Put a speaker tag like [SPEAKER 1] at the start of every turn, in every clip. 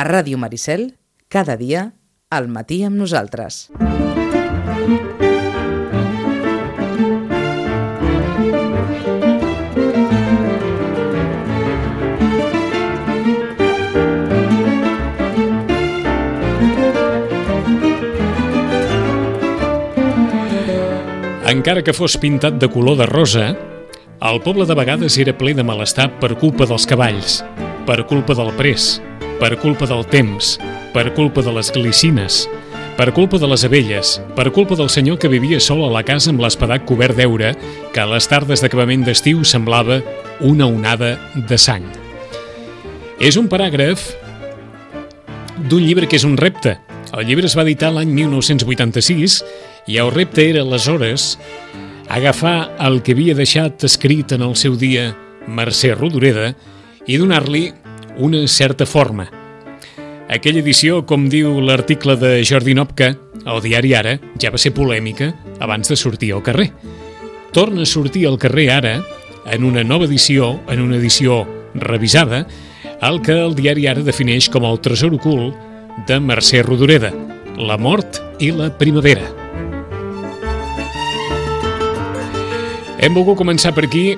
[SPEAKER 1] A Ràdio Maricel, cada dia, al matí amb nosaltres.
[SPEAKER 2] Encara que fos pintat de color de rosa, el poble de vegades era ple de malestar per culpa dels cavalls, per culpa del pres, per culpa del temps, per culpa de les glicines, per culpa de les abelles, per culpa del senyor que vivia sol a la casa amb l'espedat cobert d'eure que a les tardes d'acabament d'estiu semblava una onada de sang. És un paràgraf d'un llibre que és un repte. El llibre es va editar l'any 1986 i el repte era, aleshores, agafar el que havia deixat escrit en el seu dia Mercè Rodoreda i donar-li una certa forma. Aquella edició, com diu l'article de Jordi Nopka, al diari Ara, ja va ser polèmica abans de sortir al carrer. Torna a sortir al carrer ara, en una nova edició, en una edició revisada, el que el diari Ara defineix com el tresor ocult de Mercè Rodoreda, la mort i la primavera. Hem volgut començar per aquí,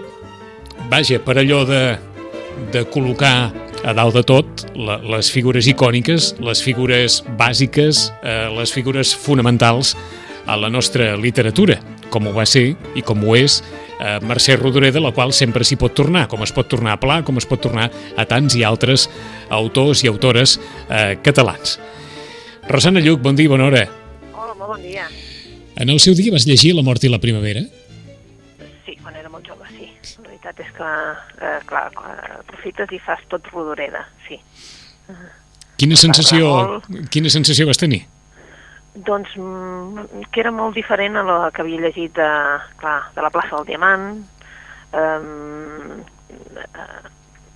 [SPEAKER 2] vaja, per allò de, de col·locar a dalt de tot la, les figures icòniques, les figures bàsiques, eh, les figures fonamentals a la nostra literatura, com ho va ser i com ho és eh, Mercè Rodoreda, la qual sempre s'hi pot tornar, com es pot tornar a Pla, com es pot tornar a tants i altres autors i autores eh, catalans. Rosana Lluc, bon dia, bona hora.
[SPEAKER 3] Hola, molt bon dia.
[SPEAKER 2] En el seu dia vas llegir La mort i la primavera?
[SPEAKER 3] Veritat és que, eh, clar, aprofites i fas tot rodoreda, sí.
[SPEAKER 2] Quina sensació, quina sensació vas tenir?
[SPEAKER 3] Doncs mm, que era molt diferent a la que havia llegit de, clar, de la plaça del Diamant, um,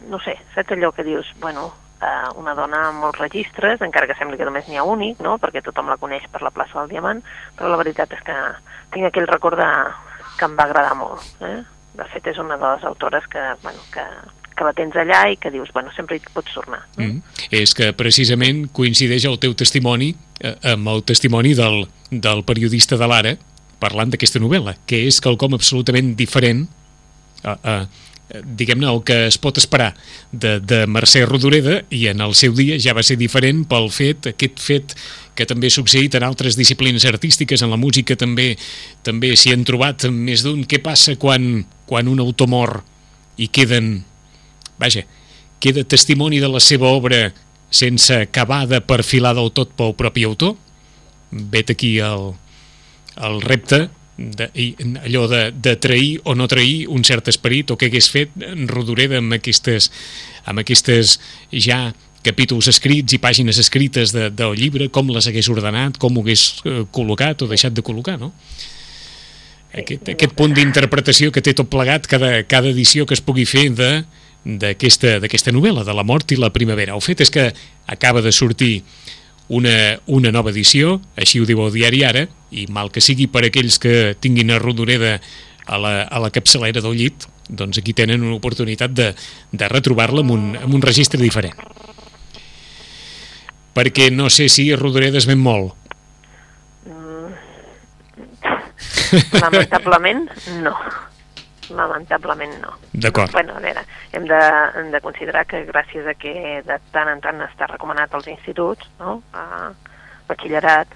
[SPEAKER 3] no sé, saps allò que dius, bueno, uh, una dona amb molts registres, encara que sembli que només n'hi ha únic, no?, perquè tothom la coneix per la plaça del Diamant, però la veritat és que tinc aquell record de, que em va agradar molt, eh? De fet és una de les autores que, bueno, que, que la tens allà i que dius, bueno, sempre hi pots tornar.
[SPEAKER 2] Mm. És que precisament coincideix el teu testimoni eh, amb el testimoni del, del periodista de l'Ara parlant d'aquesta novel·la, que és quelcom absolutament diferent a, a, diguem-ne, el que es pot esperar de, de Mercè Rodoreda i en el seu dia ja va ser diferent pel fet, aquest fet que també ha succeït en altres disciplines artístiques, en la música també també s'hi han trobat més d'un. Què passa quan, quan un autor mor i queden, vaja, queda testimoni de la seva obra sense acabar de perfilar del tot pel propi autor? Vet aquí el, el repte de, allò de, de trair o no trair un cert esperit o què hagués fet Rodoreda amb aquestes, amb aquestes ja capítols escrits i pàgines escrites de, del llibre, com les hagués ordenat, com ho hagués eh, col·locat o deixat de col·locar, no? Aquest, aquest punt d'interpretació que té tot plegat cada, cada edició que es pugui fer de d'aquesta novel·la, de la mort i la primavera. El fet és que acaba de sortir una, una nova edició, així ho diu el diari Ara, i mal que sigui per aquells que tinguin a Rodoreda a la, a la capçalera del llit, doncs aquí tenen una oportunitat de, de retrobar-la amb, un, amb un registre diferent perquè no sé si Rodoreda es ven molt. Mm.
[SPEAKER 3] Lamentablement, no. Lamentablement no.
[SPEAKER 2] D'acord.
[SPEAKER 3] Bueno, a veure, hem de, hem de considerar que gràcies a que de tant en tant està recomanat als instituts, no?, a batxillerat,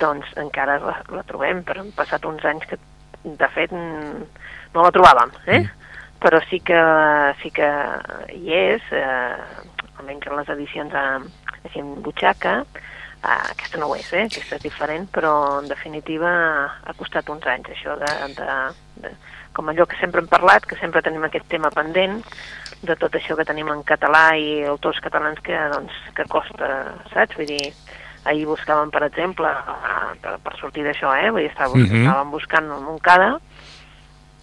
[SPEAKER 3] doncs encara la, la trobem, però han passat uns anys que, de fet, no la trobàvem, eh? Mm. Però sí que, sí que hi és, eh, almenys en les edicions amb, així en butxaca, uh, aquesta no ho és, eh? aquesta és diferent, però en definitiva ha costat uns anys això de, de, de, com allò que sempre hem parlat, que sempre tenim aquest tema pendent, de tot això que tenim en català i autors catalans que, doncs, que costa, saps? Vull dir, ahir buscàvem, per exemple, per, per sortir d'això, eh? Vull dir, estàvem, uh -huh. estàvem buscant un Montcada,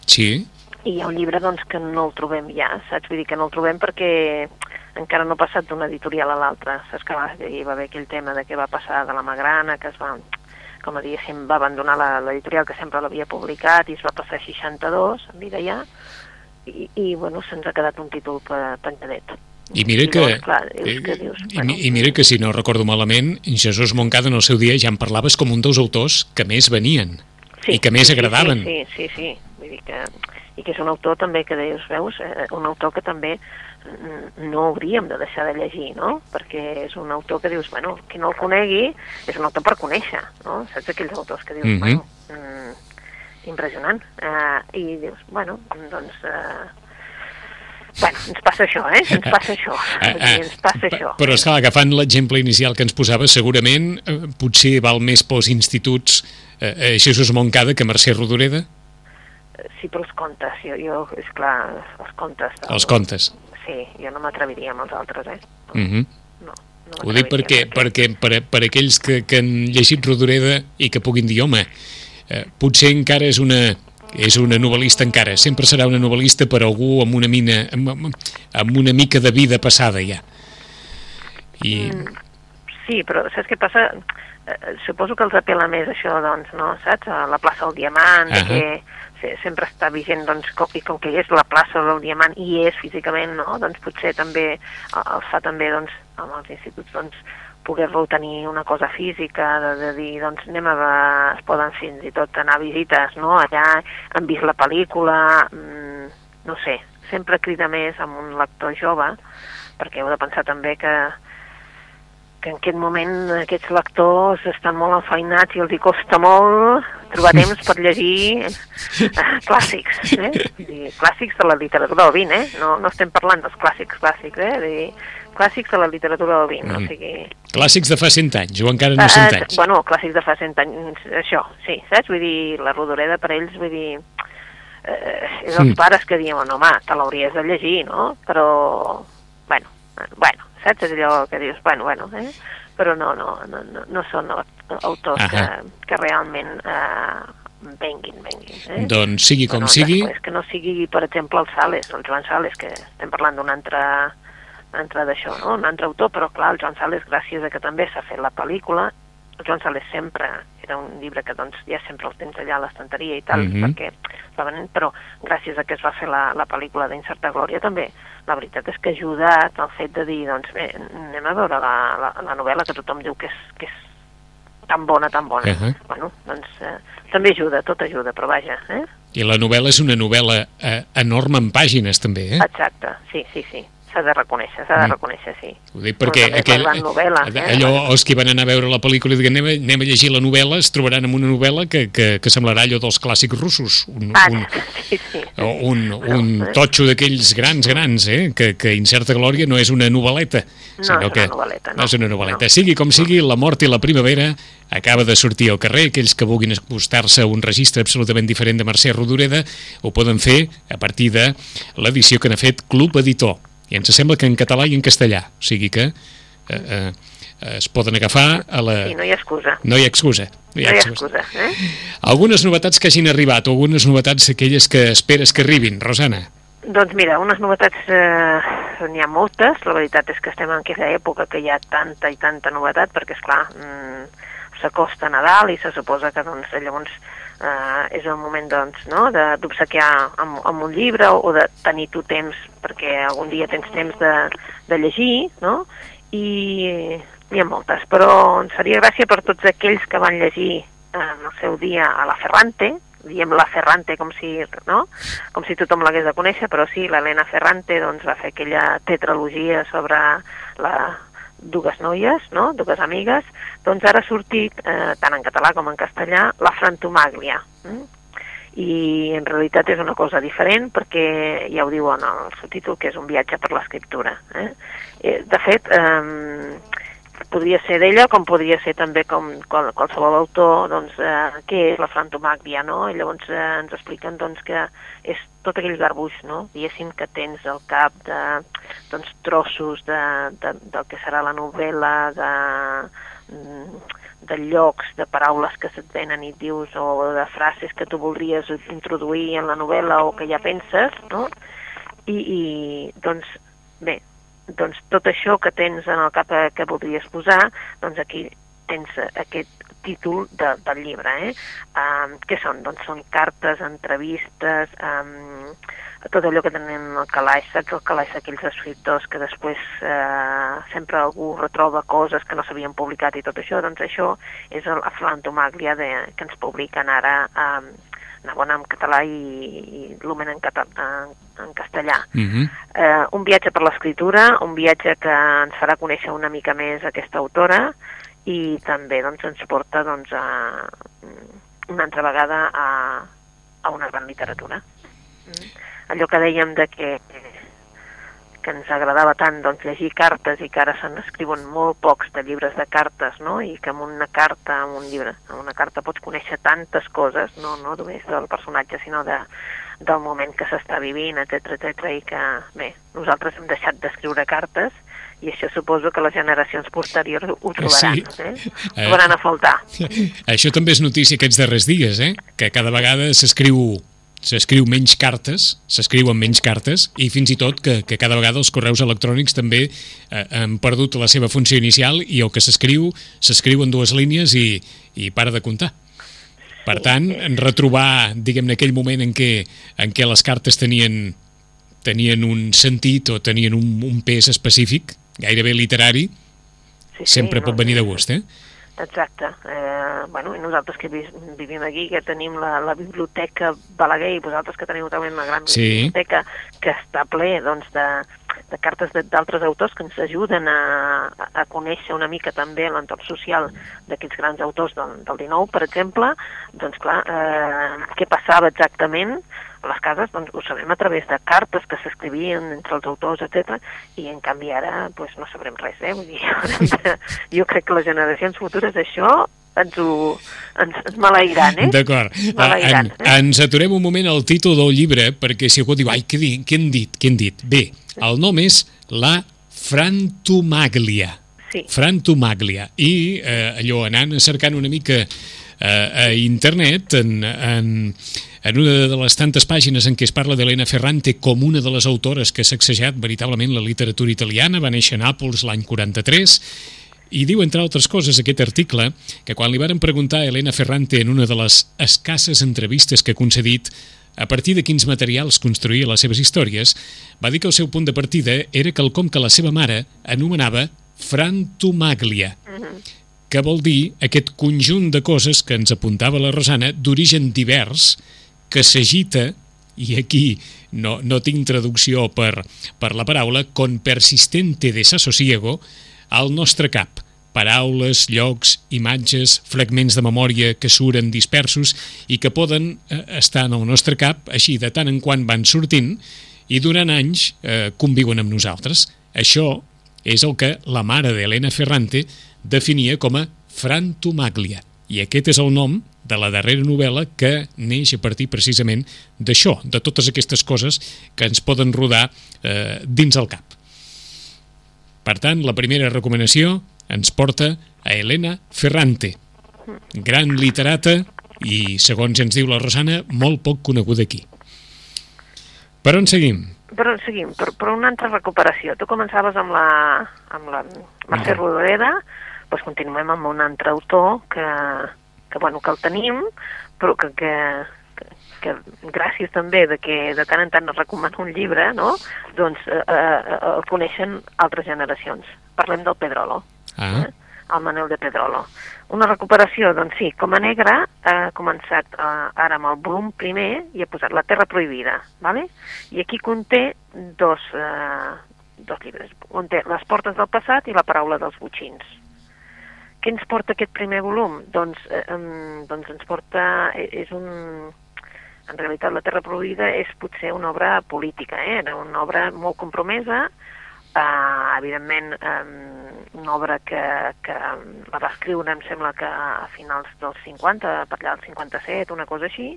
[SPEAKER 2] Sí.
[SPEAKER 3] I hi ha un llibre, doncs, que no el trobem ja, saps? Vull dir que no el trobem perquè encara no ha passat d'una editorial a l'altra. Saps que va, hi va haver aquell tema de què va passar de la Magrana, que es va, com a diguéssim, va abandonar l'editorial que sempre l'havia publicat i es va passar a 62, en vida ja, i, i bueno, se'ns ha quedat un títol penjadet.
[SPEAKER 2] I mira que,
[SPEAKER 3] clar, dius, que dius,
[SPEAKER 2] i,
[SPEAKER 3] bueno,
[SPEAKER 2] i mira que si no recordo malament, Jesús Moncada en el seu dia ja en parlaves com un dels autors que més venien i que més
[SPEAKER 3] sí,
[SPEAKER 2] agradaven.
[SPEAKER 3] Sí, sí, sí, sí. Vull dir que, I que és un autor també que dius, veus, eh, un autor que també mm, no hauríem de deixar de llegir, no? Perquè és un autor que dius, bueno, qui no el conegui és un autor per conèixer, no? Saps aquells autors que dius,
[SPEAKER 2] Mhm.
[SPEAKER 3] bueno, mm, impressionant. Eh, I dius, bueno, doncs... Eh, bueno, ens passa això, eh? Ens passa això.
[SPEAKER 2] Ah,
[SPEAKER 3] dir, ens passa això.
[SPEAKER 2] Però, esclar, agafant l'exemple inicial que ens posava, segurament eh, potser val més pels instituts eh, eh, Jesús Moncada que Mercè Rodoreda,
[SPEAKER 3] Sí, però els contes, jo, jo és clar, els contes... del-
[SPEAKER 2] els contes.
[SPEAKER 3] Sí, jo no m'atreviria amb els altres, eh?
[SPEAKER 2] Uh -huh.
[SPEAKER 3] No, no
[SPEAKER 2] Ho dic perquè, perquè per, per aquells que, que han llegit Rodoreda i que puguin dir, home, eh, potser encara és una, és una novel·lista encara, sempre serà una novel·lista per algú amb una mina amb, amb- una mica de vida passada ja. I,
[SPEAKER 3] Sí, però saps què passa? Eh, suposo que els apela més això, doncs, no? Saps? A la plaça del Diamant, uh
[SPEAKER 2] Ahà.
[SPEAKER 3] que se- sempre està vigent, doncs, com, i com que és la plaça del Diamant i és físicament, no? Doncs potser també eh, els fa també, doncs, amb els instituts, doncs, poder-lo tenir una cosa física, de, de dir, doncs, anem a... es poden fins i tot anar a visites, no? Allà han vist la pel·lícula, mm, no sé, sempre crida més amb un lector jove, perquè heu de pensar també que que en aquest moment aquests lectors estan molt enfeinats i els hi costa molt trobar temps per llegir eh, clàssics, eh? Dir, clàssics de la literatura del 20, eh? No, no estem parlant dels clàssics clàssics, eh? Dir, clàssics de la literatura del 20,
[SPEAKER 2] Mm.
[SPEAKER 3] o sigui...
[SPEAKER 2] clàssics de fa 100 anys, o encara no
[SPEAKER 3] Eh,
[SPEAKER 2] 100
[SPEAKER 3] eh,
[SPEAKER 2] anys.
[SPEAKER 3] bueno, clàssics de fa 100 anys, això, sí, saps? Vull dir, la Rodoreda per ells, vull dir, eh, és els
[SPEAKER 2] Mm.
[SPEAKER 3] pares que diuen, home, te l'hauries de llegir, no? Però, bueno, eh, bueno, saps? És allò que dius, bueno, bueno, eh? Però no, no, no, no, no són autors que, que realment eh, venguin, venguin. Eh?
[SPEAKER 2] Doncs sigui com
[SPEAKER 3] Bueno,
[SPEAKER 2] sigui,
[SPEAKER 3] Després que no sigui, per exemple, el Sales, el Joan Sales, que estem parlant d'un altre, altre d'això, no? un altre autor, però clar, el Joan Sales, gràcies a que també s'ha fet la pel·lícula, el Joan Sales sempre era un llibre que doncs ja sempre el tens allà a l'estanteria i tal,
[SPEAKER 2] Mhm.
[SPEAKER 3] perquè va venent, però gràcies a que es va fer la, la pel·lícula d'Incerta Glòria també, la veritat és que ha ajudat el fet de dir, doncs bé, anem a veure la, la, la novel·la que tothom diu que és, que és tan bona, tan bona.
[SPEAKER 2] Ahà.
[SPEAKER 3] Bueno, doncs eh, també ajuda, tot ajuda, però vaja, eh?
[SPEAKER 2] i la novel·la és una novel·la eh, enorme en pàgines, també, eh?
[SPEAKER 3] Exacte, sí, sí, sí. S'ha de reconèixer, s'ha de
[SPEAKER 2] Mm.
[SPEAKER 3] reconèixer, sí.
[SPEAKER 2] Ho dic perquè
[SPEAKER 3] és
[SPEAKER 2] aquell,
[SPEAKER 3] novel·la, eh?
[SPEAKER 2] allò, els que van anar a veure la pel·lícula i diuen anem, anem a llegir la novel·la, es trobaran amb una novel·la que, que, que semblarà allò dels clàssics russos. Un,
[SPEAKER 3] Ah,
[SPEAKER 2] un,
[SPEAKER 3] sí, sí.
[SPEAKER 2] un, un
[SPEAKER 3] eh?
[SPEAKER 2] totxo d'aquells grans, grans, eh? que, que Incerta Glòria no és una novel·leta,
[SPEAKER 3] No
[SPEAKER 2] sinó
[SPEAKER 3] és una
[SPEAKER 2] que
[SPEAKER 3] novel·leta, no.
[SPEAKER 2] no és una novel·leta.
[SPEAKER 3] No.
[SPEAKER 2] Sigui com sigui, La mort i la primavera acaba de sortir al carrer. Aquells que vulguin acostar-se a un registre absolutament diferent de Mercè Rodoreda ho poden fer a partir de l'edició que n'ha fet Club Editor. I ens sembla que en català i en castellà. O sigui que eh, eh, es poden agafar a la...
[SPEAKER 3] Sí, no hi ha excusa.
[SPEAKER 2] No hi ha excusa.
[SPEAKER 3] No hi ha excusa, eh?
[SPEAKER 2] Algunes novetats que hagin arribat, o algunes novetats aquelles que esperes que arribin, Rosana.
[SPEAKER 3] Doncs mira, unes novetats, eh, n'hi ha moltes, la veritat és que estem en aquella època que hi ha tanta i tanta novetat, perquè, és clar mm, s'acosta Nadal i se suposa que, doncs, llavors eh, és el moment, doncs, no?, d'obsequiar amb, amb un llibre o de tenir tu temps, perquè algun dia tens temps de, de llegir, no?, i n'hi ha moltes, però ens faria gràcia per tots aquells que van llegir eh, en el seu dia a la Ferrante, diem la Ferrante com si, no? com si tothom l'hagués de conèixer, però sí, l'Helena Ferrante doncs, va fer aquella tetralogia sobre la, dues noies, no? dues amigues, doncs ara ha sortit, eh, tant en català com en castellà, la Frantomaglia. Mm? I en realitat és una cosa diferent perquè ja ho diu en el subtítol que és un viatge per l'escriptura. Eh? Eh, de fet, eh, podria ser d'ella com podria ser també com qual, qualsevol autor doncs, eh, què és la frantomàglia no? i llavors eh, ens expliquen doncs, que és tot aquell garbuix no? diguéssim que tens al cap de doncs, trossos de, de, del que serà la novel·la de, mm, de llocs, de paraules que se't venen i dius o de frases que tu voldries introduir en la novel·la o que ja penses no? I, i doncs bé, doncs tot això que tens en el cap eh, que voldries posar, doncs aquí tens aquest títol de, del llibre. Eh? Um, què són? Doncs són cartes, entrevistes, um, tot allò que tenen el calaix, saps el calaix d'aquells escriptors que després eh, sempre algú retroba coses que no s'havien publicat i tot això, doncs això és el Aflantomaglia de, que ens publiquen ara eh, Navona en català i, i Lumen en, català, en, en castellà.
[SPEAKER 2] Uh -huh.
[SPEAKER 3] eh, un viatge per l'escriptura, un viatge que ens farà conèixer una mica més aquesta autora i també doncs, ens porta doncs, a, una altra vegada a, a una gran literatura. Mm allò que dèiem de que, que ens agradava tant doncs, llegir cartes i que ara se n'escriuen molt pocs de llibres de cartes, no? i que amb una carta, amb un llibre, amb una carta pots conèixer tantes coses, no, no només del personatge, sinó de, del moment que s'està vivint, etc etc i que, bé, nosaltres hem deixat d'escriure cartes i això suposo que les generacions posteriors ho trobaran, sí. eh? trobaran a faltar.
[SPEAKER 2] Això també és notícia aquests darrers dies, eh? que cada vegada s'escriu s'escriu menys cartes, s'escriuen menys cartes i fins i tot que, que cada vegada els correus electrònics també eh, han perdut la seva funció inicial i el que s'escriu, s'escriu en dues línies i, i para de comptar. Per tant, en retrobar, diguem-ne, aquell moment en què, en què les cartes tenien, tenien un sentit o tenien un, un pes específic, gairebé literari, sí, sempre sí, pot venir de gust, eh?
[SPEAKER 3] Exacte. Eh, bueno, i nosaltres que vivim aquí, que tenim la, la biblioteca Balaguer, i vosaltres que teniu també una gran sí. biblioteca que està ple doncs, de, de cartes d'altres autors que ens ajuden a, a conèixer una mica també l'entorn social d'aquests grans autors del, del 19, per exemple, doncs clar, eh, què passava exactament les cases, doncs ho sabem a través de cartes que s'escrivien entre els autors, etc. i en canvi ara pues, no sabrem res, eh? Vull dir, jo crec que les generacions futures això ens ho ens, ens malairan, eh?
[SPEAKER 2] D'acord. En, eh? Ens aturem un moment al títol del llibre, perquè si algú diu, ai, què, què han dit, què han dit? Bé, el nom és La Frantumaglia.
[SPEAKER 3] Sí.
[SPEAKER 2] Frantumaglia. I eh, allò, anant cercant una mica a internet, en, en, en una de les tantes pàgines en què es parla d'Helena Ferrante com una de les autores que ha sacsejat veritablement la literatura italiana, va néixer a Nàpols l'any 43, i diu, entre altres coses, aquest article, que quan li varen preguntar a Helena Ferrante en una de les escasses entrevistes que ha concedit a partir de quins materials construïa les seves històries, va dir que el seu punt de partida era quelcom que la seva mare anomenava frantumaglia, uh -huh. Que vol dir aquest conjunt de coses que ens apuntava la Rosana d'origen divers, que s'agita, i aquí no, no tinc traducció per, per la paraula, con persistente desasosiego, al nostre cap. Paraules, llocs, imatges, fragments de memòria que suren dispersos i que poden eh, estar en el nostre cap, així de tant en quant van sortint, i durant anys eh, conviuen amb nosaltres. Això és el que la mare d'Helena Ferrante definia com a frantumaglia. I aquest és el nom de la darrera novel·la que neix a partir precisament d'això, de totes aquestes coses que ens poden rodar eh, dins el cap. Per tant, la primera recomanació ens porta a Helena Ferrante, gran literata i, segons ens diu la Rosana, molt poc coneguda aquí. Per on seguim?
[SPEAKER 3] Per on seguim? Per, per una altra recuperació. Tu començaves amb la, amb la Mercè Rodoreda, doncs continuem amb un altre autor que, que, bueno, que el tenim, però que, que, que, gràcies també de que de tant en tant es recomana un llibre, no? doncs eh, eh, el coneixen altres generacions. Parlem del Pedrolo,
[SPEAKER 2] ah. eh?
[SPEAKER 3] el Manel de Pedrolo. Una recuperació, doncs sí, com a negre ha començat eh, ara amb el volum primer i ha posat La Terra Prohibida, ¿vale? i aquí conté dos, eh, dos llibres. Conté Les Portes del Passat i La Paraula dels Butxins què ens porta aquest primer volum? Doncs, eh, doncs ens porta... Eh, és un... En realitat, La Terra Prohibida és potser una obra política, eh? era una obra molt compromesa, eh, evidentment eh, una obra que, que la va escriure, em sembla que a finals dels 50, per allà del 57, una cosa així,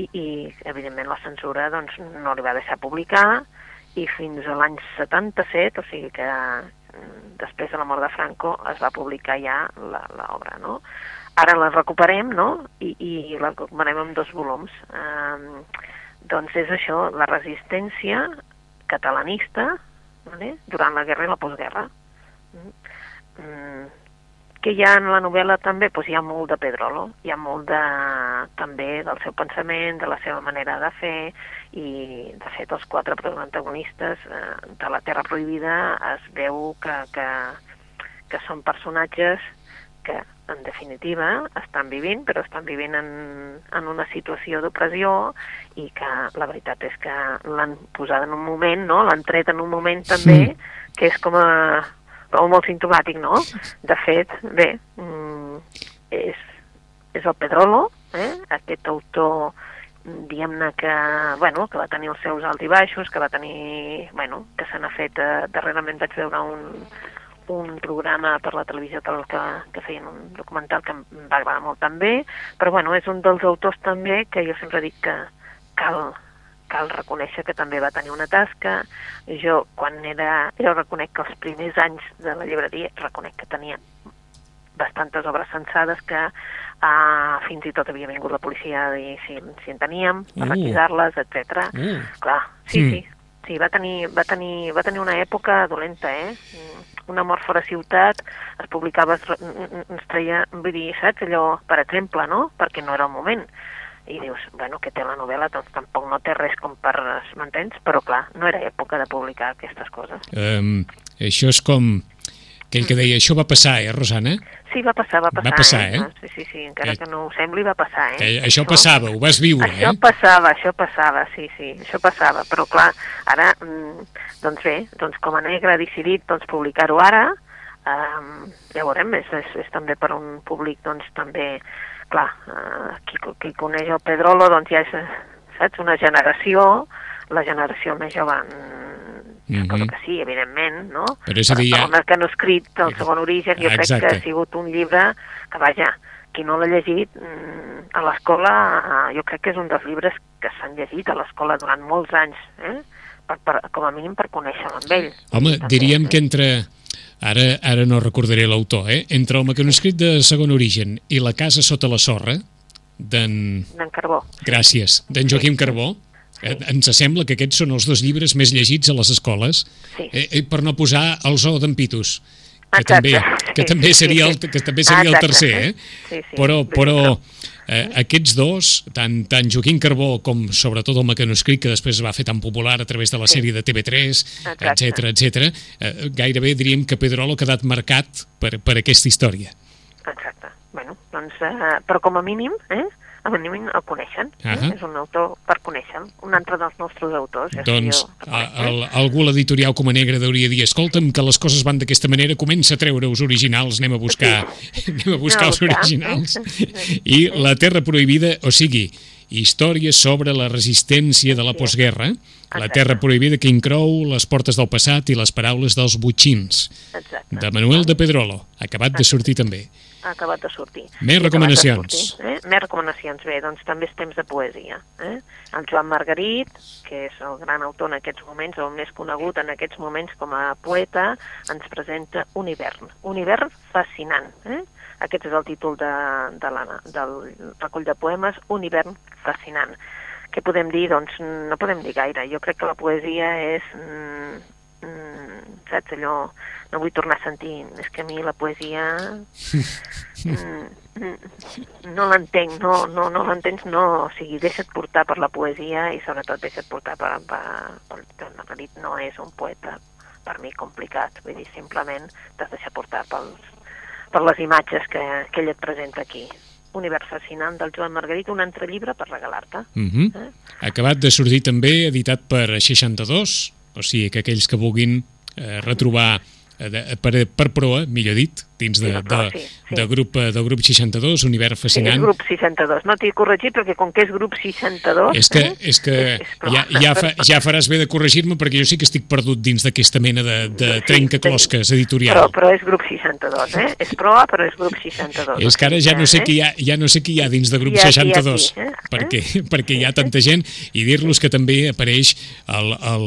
[SPEAKER 3] i, i evidentment la censura doncs, no li va deixar publicar, i fins a l'any 77, o sigui que després de la mort de Franco es va publicar ja l'obra, no? Ara la recuperem, no?, i, i la recuperem en dos volums. Um, doncs és això, la resistència catalanista vale? durant la guerra i la postguerra. Mm, Què hi ha en la novel·la també? Pues hi ha molt de Pedrolo, hi ha molt de, també del seu pensament, de la seva manera de fer, i de fet els quatre protagonistes eh, de la Terra Prohibida es veu que, que, que són personatges que en definitiva estan vivint, però estan vivint en, en una situació d'opressió i que la veritat és que l'han posat en un moment, no? l'han tret en un moment també, sí. que és com a com molt sintomàtic, no? De fet, bé, mm, és, és el Pedrolo, eh? aquest autor diguem-ne que, bueno, que va tenir els seus alts i baixos, que va tenir, bueno, que se n'ha fet, eh, darrerament vaig veure un, un programa per la televisió que, que, que feien un documental que em va agradar molt també, però bueno, és un dels autors també que jo sempre dic que cal cal reconèixer que també va tenir una tasca. Jo, quan era... Jo reconec que els primers anys de la llibreria reconec que tenia bastantes obres censades que uh, fins i tot havia vingut la policia a dir si, si en teníem, a uh. requisar-les, etc. Uh. Clar, sí, mm. sí. Sí, va tenir, va, tenir, va tenir una època dolenta, eh? Una mort fora ciutat, es publicava, es, es treia, vull dir, saps, allò, per exemple, no? Perquè no era el moment i dius, bueno, que té la novel·la, doncs tampoc no té res com per m'entens, però clar, no era època de publicar aquestes coses.
[SPEAKER 2] Um, això és com aquell que deia, això va passar, eh, Rosana?
[SPEAKER 3] Sí, va passar, va passar.
[SPEAKER 2] Va passar, eh? eh?
[SPEAKER 3] Sí, sí, sí, encara que, que no ho sembli, va passar, eh?
[SPEAKER 2] Que això, això passava, ho vas viure,
[SPEAKER 3] això eh? Això passava, això passava, sí, sí, això passava, però clar, ara, mm, doncs bé, doncs com a negre ha decidit doncs, publicar-ho ara, um, ja veurem, és, és, és també per un públic doncs també clar, eh, qui, qui coneix el Pedrolo doncs ja és, saps, una generació, la generació més jove Mm -hmm. que sí, evidentment, no?
[SPEAKER 2] Però és a dir,
[SPEAKER 3] ja... que no ha escrit el segon origen, jo Exacte. crec que ha sigut un llibre que, vaja, qui no l'ha llegit mm, a l'escola, jo crec que és un dels llibres que s'han llegit a l'escola durant molts anys, eh? Per, per, com a mínim per conèixer-lo amb ell.
[SPEAKER 2] Home, També, diríem eh? que entre Ara, ara no recordaré l'autor, eh? Entre el mecanoscrit de segon origen i La casa sota la sorra, d'en...
[SPEAKER 3] D'en Carbó.
[SPEAKER 2] Gràcies, d'en Joaquim. Carbó. Sí. Eh, ens sembla que aquests són els dos llibres més llegits a les escoles, sí. eh, eh, per no posar el zoo d'en Pitus, que Exacte. també, que també seria, el, que també seria el tercer, eh? Sí, sí. Però, però Eh, aquests dos, tant, tant Joaquim Carbó com sobretot el mecanoscrit que després va fer tan popular a través de la sèrie de TV3, etc etc. Eh, gairebé diríem que Pedrolo ha quedat marcat per, per aquesta història.
[SPEAKER 3] Exacte. Bueno, doncs, eh, però com a mínim, eh, a mi el coneixen. Uh -huh. És un autor per conèixer un altre dels nostres autors.
[SPEAKER 2] Doncs el, algú l'editorial Coma Negra hauria dir escolta'm, que les coses van d'aquesta manera, comença a treure els originals, anem a buscar, sí. anem a buscar no, els buscar. originals. I La Terra Prohibida, o sigui, història sobre la resistència de la postguerra, La Terra Prohibida que incrou les portes del passat i les paraules dels butxins, Exacte. de Manuel de Pedrolo, acabat de sortir també
[SPEAKER 3] ha acabat de sortir.
[SPEAKER 2] Més recomanacions.
[SPEAKER 3] Sortir, eh? Més recomanacions, bé, doncs també és temps de poesia. Eh? El Joan Margarit, que és el gran autor en aquests moments, el més conegut en aquests moments com a poeta, ens presenta un hivern, un hivern fascinant. Eh? Aquest és el títol de, de la, del recull de poemes, un hivern fascinant. Què podem dir? Doncs no podem dir gaire. Jo crec que la poesia és... Mm, saps, allò no vull tornar a sentir, és que a mi la poesia mm, mm, no l'entenc, no, no, no l'entens, no, o sigui, deixa't portar per la poesia i sobretot deixa't portar per, per, per, per Margarit no és un poeta per mi complicat, vull dir, simplement t'has deixat portar pels, per les imatges que, que ell et presenta aquí. Univers fascinant del Joan Margarit, un altre llibre per regalar-te. Uh
[SPEAKER 2] mhm. -huh. eh? Acabat de sortir també, editat per 62, o sigui que aquells que vulguin eh, retrobar Eh, de, per, per proa, millor dit, dins de, de, sí, sí. de grup, eh, del grup 62, Univers Fascinant. Sí,
[SPEAKER 3] grup 62. No t'he corregit perquè com que és grup 62...
[SPEAKER 2] És que, eh? és que és, és ja, ja, fa, ja faràs bé de corregir-me perquè jo sí que estic perdut dins d'aquesta mena de, de sí, trencaclosques editorial.
[SPEAKER 3] Però, però és grup 62, eh? És proa, però és grup 62.
[SPEAKER 2] És que ara ja no sé, qui hi ha, ja no sé qui hi ha dins de grup ha, 62, aquí, eh? perquè, perquè hi ha tanta gent, i dir-los que també apareix el, el,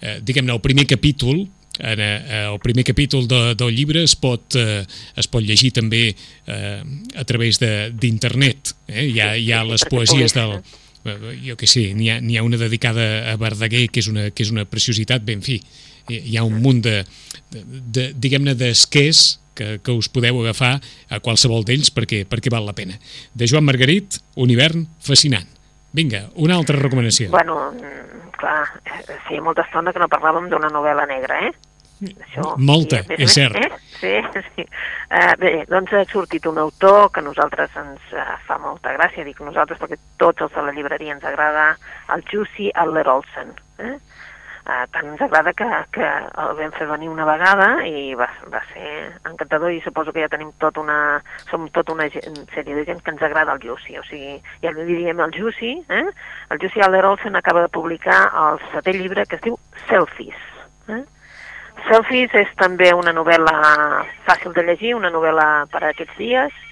[SPEAKER 2] eh, diguem-ne, el primer capítol en, eh, el primer capítol de, del llibre es pot, eh, es pot llegir també eh, a través d'internet. Eh? Hi, ha, hi ha les poesies del... Eh, jo que sé, n'hi ha, ha una dedicada a Verdaguer, que és una, que és una preciositat, ben fi, hi ha un munt de, de, de diguem-ne, d'esquers que, que us podeu agafar a qualsevol d'ells perquè, perquè val la pena. De Joan Margarit, Un hivern fascinant. Vinga, una altra recomanació.
[SPEAKER 3] Bueno, mm, clar, eh, sí, molta estona que no parlàvem d'una novel·la negra, eh?
[SPEAKER 2] Això, Molta, sí, és cert.
[SPEAKER 3] Eh? Sí, sí. Uh, bé, doncs ha sortit un autor que a nosaltres ens uh, fa molta gràcia, dic nosaltres perquè tots els de la llibreria ens agrada, el Jussi Adler Olsen. Eh? Uh, tant ens agrada que, que el vam fer venir una vegada i va, va ser encantador i suposo que ja tenim tot una, som tota una sèrie de gent que ens agrada el Jussi, o sigui, ja li diríem el Jussi, eh? el Jussi Adler Olsen acaba de publicar el setè llibre que es diu Selfies, eh? Selfies és també una novel·la fàcil de llegir, una novel·la per a aquests dies,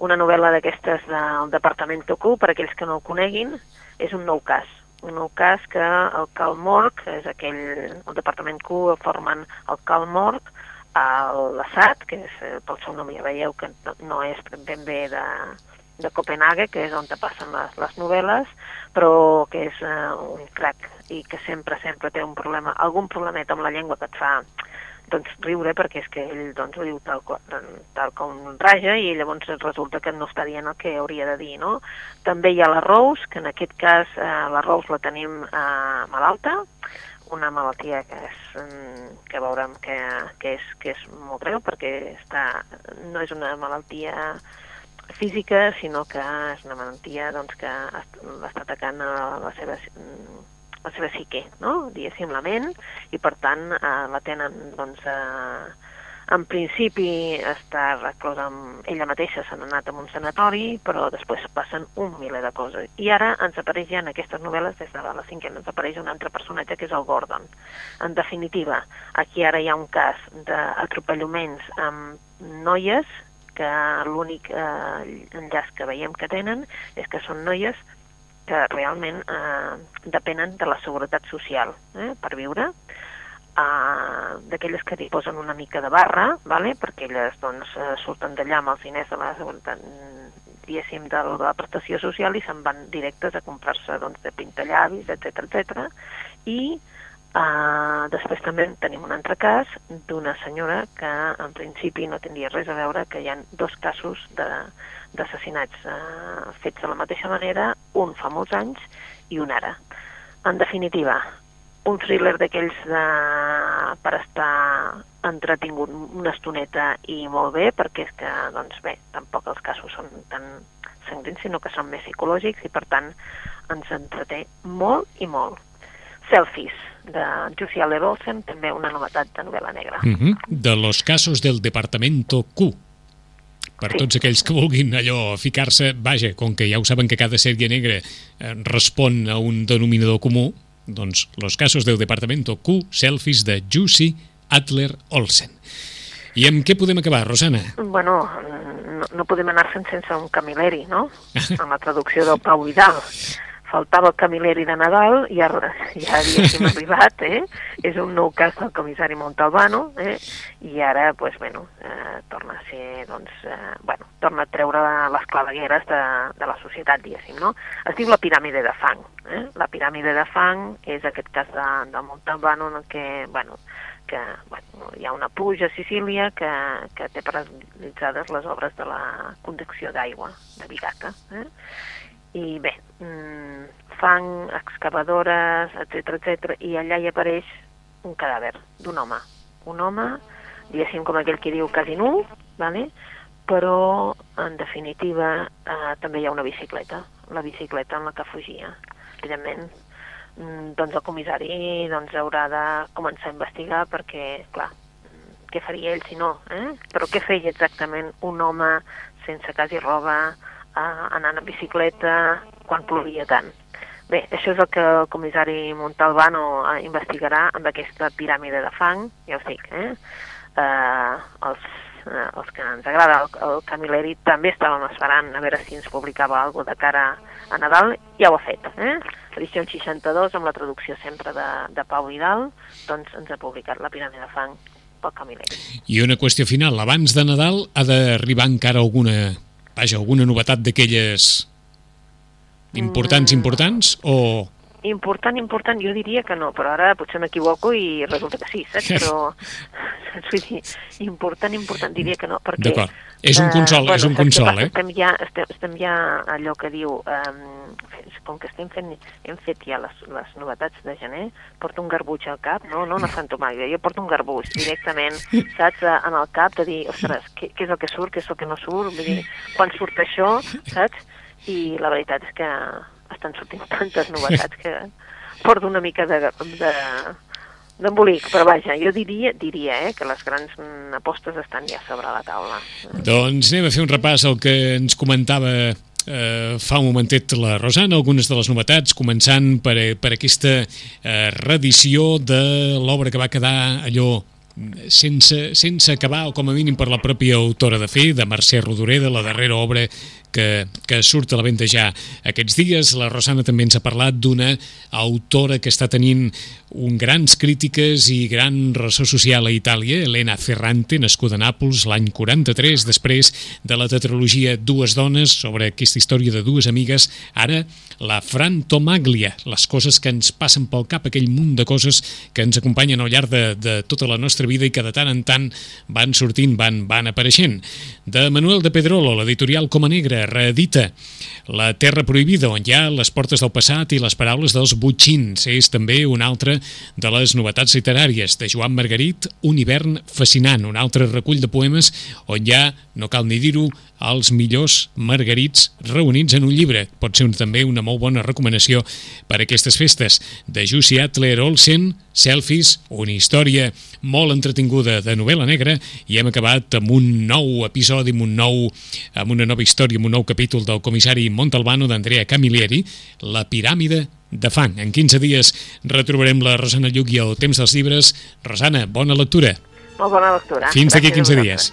[SPEAKER 3] una novel·la d'aquestes del Departament Q, per aquells que no el coneguin, és un nou cas. Un nou cas que el Cal Morg, és aquell, el Departament Q formen el Cal Morg, l'Assad, que és, pel seu nom ja veieu que no és ben bé de, de Copenhague, que és on passen les, les novel·les, però que és uh, un crac i que sempre, sempre té un problema, algun problemet amb la llengua que et fa doncs, riure perquè és que ell doncs, ho diu tal, tal com raja i llavors resulta que no està dient el que hauria de dir. No? També hi ha la Rose, que en aquest cas eh, la Rose la tenim eh, malalta, una malaltia que, és, mm, que veurem que, que, és, que és molt greu perquè està, no és una malaltia física, sinó que és una malaltia doncs, que està atacant a la seva, la seva psique, no? diguéssim, la ment, i per tant eh, la tenen, doncs, eh, en principi està reclosa amb ella mateixa, s'ha anat a un sanatori, però després passen un miler de coses. I ara ens apareix ja en aquestes novel·les, des de la cinquena, ens apareix un altre personatge que és el Gordon. En definitiva, aquí ara hi ha un cas d'atropellaments amb noies que l'únic eh, enllaç que veiem que tenen és que són noies que realment eh, depenen de la seguretat social eh, per viure, eh, d'aquelles que hi posen una mica de barra, vale? perquè elles doncs, eh, surten d'allà amb els diners de la seguretat diguéssim, de la prestació social i se'n van directes a comprar-se doncs, de pintallavis, etc etc. i Uh, després també tenim un altre cas d'una senyora que en principi no tindria res a veure, que hi ha dos casos d'assassinats uh, fets de la mateixa manera, un fa molts anys i un ara. En definitiva, un thriller d'aquells de... per estar entretingut una estoneta i molt bé, perquè és que, doncs bé, tampoc els casos són tan sangrins, sinó que són més psicològics i per tant ens entreté molt i molt. Selfies, de Jussi Aller Olsen, també una novetat de novel·la negra.
[SPEAKER 2] Uh -huh. De los casos del Departamento Q. Per sí. tots aquells que vulguin allò ficar-se, vaja, com que ja ho saben que cada sèrie negra eh, respon a un denominador comú, doncs los casos del Departamento Q, selfies de Jussi Adler Olsen. I amb què podem acabar, Rosana?
[SPEAKER 3] Bueno, no, no podem anar-se'n sense un camilleri, no? En la traducció del Pau Vidal faltava el camilleri de Nadal, ja, ja havíem arribat, eh? és un nou cas del comissari Montalbano, eh? i ara, pues, bueno, eh, torna a ser, doncs, eh, bueno, torna a treure les clavegueres de, de la societat, diguéssim, no? Es diu la piràmide de fang, eh? La piràmide de fang és aquest cas de, de Montalbano en què, bueno, que bueno, hi ha una pluja a Sicília que, que té paralitzades les obres de la conducció d'aigua, de Bigaca, eh? I bé, mmm, fang, excavadores, etc etc i allà hi apareix un cadàver d'un home. Un home, diguéssim com aquell que diu quasi nu, vale? però en definitiva eh, també hi ha una bicicleta, la bicicleta en la que fugia. Evidentment, mm, doncs el comissari doncs, haurà de començar a investigar perquè, clar, què faria ell si no? Eh? Però què feia exactament un home sense quasi roba, eh, anant en bicicleta quan plovia tant. Bé, això és el que el comissari Montalbano eh, investigarà amb aquesta piràmide de fang, ja us dic, eh? eh els, eh, els que ens agrada el, el Camilleri també estàvem esperant a veure si ens publicava alguna de cara a Nadal, ja ho ha fet, eh? Edició 62, amb la traducció sempre de, de Pau Vidal, doncs ens ha publicat la piràmide de fang pel Camilleri.
[SPEAKER 2] I una qüestió final, abans de Nadal ha d'arribar encara alguna vaja, alguna novetat d'aquelles importants, mm. importants, o...
[SPEAKER 3] important, important, jo diria que no, però ara potser m'equivoco i resulta que sí, saps? Però, saps? Vull dir, important, important, diria que no, perquè...
[SPEAKER 2] D'acord. És un consol,
[SPEAKER 3] eh,
[SPEAKER 2] és un consol, eh?
[SPEAKER 3] Estem ja, estem, estem ja allò que diu, um, com que estem fent, hem fet ja les, les novetats de gener, porto un garbuix al cap, no, no una fantomàgia, jo porto un garbuix directament, saps, eh, en el cap de dir, ostres, què, què és el que surt, què és el que no surt, vull dir, quan surt això, saps? I la veritat és que estan sortint tantes novetats que porto una mica de, de, d'embolic, però vaja, jo diria, diria eh, que les grans apostes estan ja sobre la taula.
[SPEAKER 2] Doncs anem a fer un repàs al que ens comentava eh, fa un momentet la Rosana, algunes de les novetats, començant per, per aquesta eh, reedició de l'obra que va quedar allò sense, sense acabar, o com a mínim per la pròpia autora de fer, de Mercè Rodoreda, la darrera obra que, que surt a la venda ja aquests dies. La Rosana també ens ha parlat d'una autora que està tenint un grans crítiques i gran ressò social a Itàlia, Elena Ferrante, nascuda a Nàpols l'any 43, després de la tetralogia Dues dones, sobre aquesta història de dues amigues, ara la Frantomaglia, les coses que ens passen pel cap, aquell munt de coses que ens acompanyen al llarg de, de tota la nostra vida i que de tant en tant van sortint, van, van apareixent. De Manuel de Pedrolo, l'editorial Coma Negra, reedita La Terra Prohibida, on hi ha les portes del passat i les paraules dels butxins. És també una altra de les novetats literàries de Joan Margarit, Un hivern fascinant, un altre recull de poemes on hi ha, no cal ni dir-ho, els millors margarits reunits en un llibre. Pot ser un, també una molt bona recomanació per a aquestes festes. De Jussi Adler Olsen, Selfies, una història molt entretinguda de novel·la negra i hem acabat amb un nou episodi, amb, un nou, amb una nova història, amb un nou capítol del comissari Montalbano d'Andrea Camilleri, La piràmide de fang. En 15 dies retrobarem la Rosana Lluc i el temps dels llibres. Rosana, bona lectura.
[SPEAKER 3] Molt bona lectura.
[SPEAKER 2] Fins d'aquí
[SPEAKER 3] Gràcies
[SPEAKER 2] 15
[SPEAKER 3] a
[SPEAKER 2] dies.